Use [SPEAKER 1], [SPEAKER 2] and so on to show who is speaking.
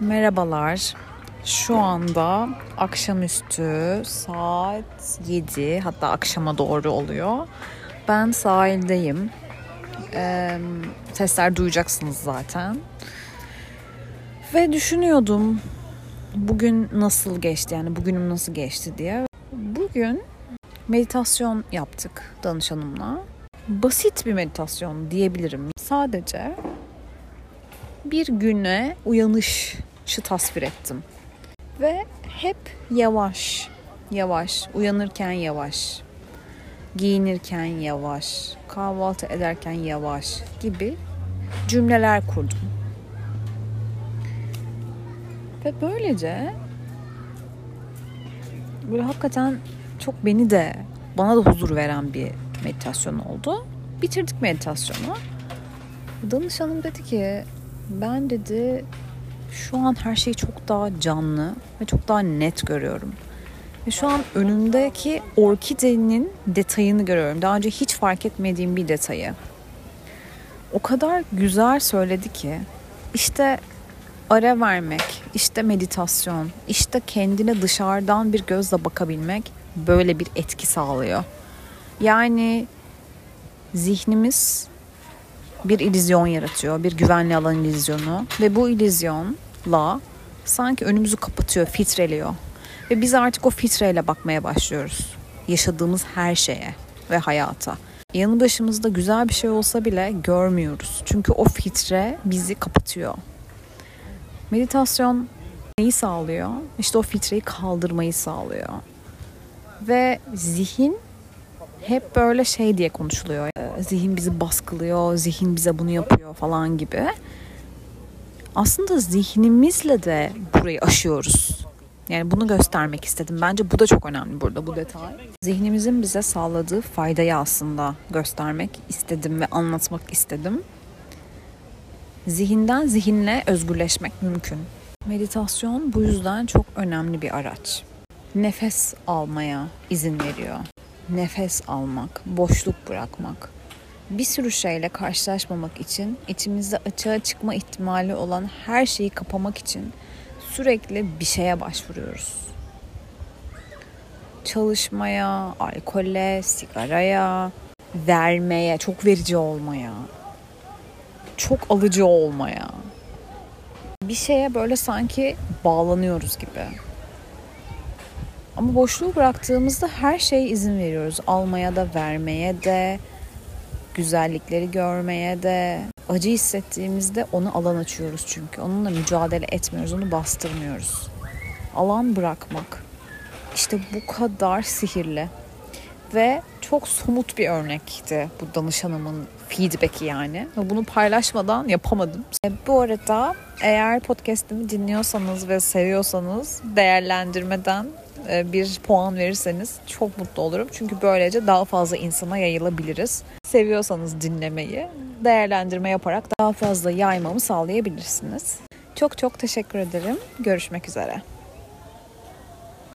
[SPEAKER 1] Merhabalar. Şu anda akşamüstü saat 7 hatta akşama doğru oluyor. Ben sahildeyim. Ee, sesler duyacaksınız zaten. Ve düşünüyordum bugün nasıl geçti yani bugünüm nasıl geçti diye. Bugün meditasyon yaptık danışanımla. Basit bir meditasyon diyebilirim. Sadece bir güne uyanışı tasvir ettim. Ve hep yavaş, yavaş, uyanırken yavaş, giyinirken yavaş, kahvaltı ederken yavaş gibi cümleler kurdum. Ve böylece böyle hakikaten çok beni de bana da huzur veren bir meditasyon oldu. Bitirdik meditasyonu. Danışanım dedi ki ben dedi şu an her şeyi çok daha canlı ve çok daha net görüyorum. Ve şu an önümdeki orkidenin detayını görüyorum. Daha önce hiç fark etmediğim bir detayı. O kadar güzel söyledi ki işte ara vermek, işte meditasyon, işte kendine dışarıdan bir gözle bakabilmek böyle bir etki sağlıyor. Yani zihnimiz bir illüzyon yaratıyor. Bir güvenli alan illüzyonu. Ve bu illüzyonla sanki önümüzü kapatıyor, filtreliyor. Ve biz artık o filtreyle bakmaya başlıyoruz. Yaşadığımız her şeye ve hayata. Yanı başımızda güzel bir şey olsa bile görmüyoruz. Çünkü o filtre bizi kapatıyor. Meditasyon neyi sağlıyor? İşte o filtreyi kaldırmayı sağlıyor. Ve zihin hep böyle şey diye konuşuluyor. Zihin bizi baskılıyor, zihin bize bunu yapıyor falan gibi. Aslında zihnimizle de burayı aşıyoruz. Yani bunu göstermek istedim. Bence bu da çok önemli burada bu detay. Zihnimizin bize sağladığı faydayı aslında göstermek istedim ve anlatmak istedim. Zihinden zihinle özgürleşmek mümkün. Meditasyon bu yüzden çok önemli bir araç. Nefes almaya izin veriyor nefes almak, boşluk bırakmak. Bir sürü şeyle karşılaşmamak için içimizde açığa çıkma ihtimali olan her şeyi kapamak için sürekli bir şeye başvuruyoruz. Çalışmaya, alkole, sigaraya, vermeye, çok verici olmaya, çok alıcı olmaya. Bir şeye böyle sanki bağlanıyoruz gibi. Ama boşluğu bıraktığımızda her şeye izin veriyoruz. Almaya da, vermeye de, güzellikleri görmeye de. Acı hissettiğimizde onu alan açıyoruz çünkü. Onunla mücadele etmiyoruz, onu bastırmıyoruz. Alan bırakmak. İşte bu kadar sihirli. Ve çok somut bir örnekti bu danışanımın feedback'i yani. Bunu paylaşmadan yapamadım. E, bu arada eğer podcast'imi dinliyorsanız ve seviyorsanız değerlendirmeden bir puan verirseniz çok mutlu olurum. Çünkü böylece daha fazla insana yayılabiliriz. Seviyorsanız dinlemeyi, değerlendirme yaparak daha fazla yaymamı sağlayabilirsiniz. Çok çok teşekkür ederim. Görüşmek üzere.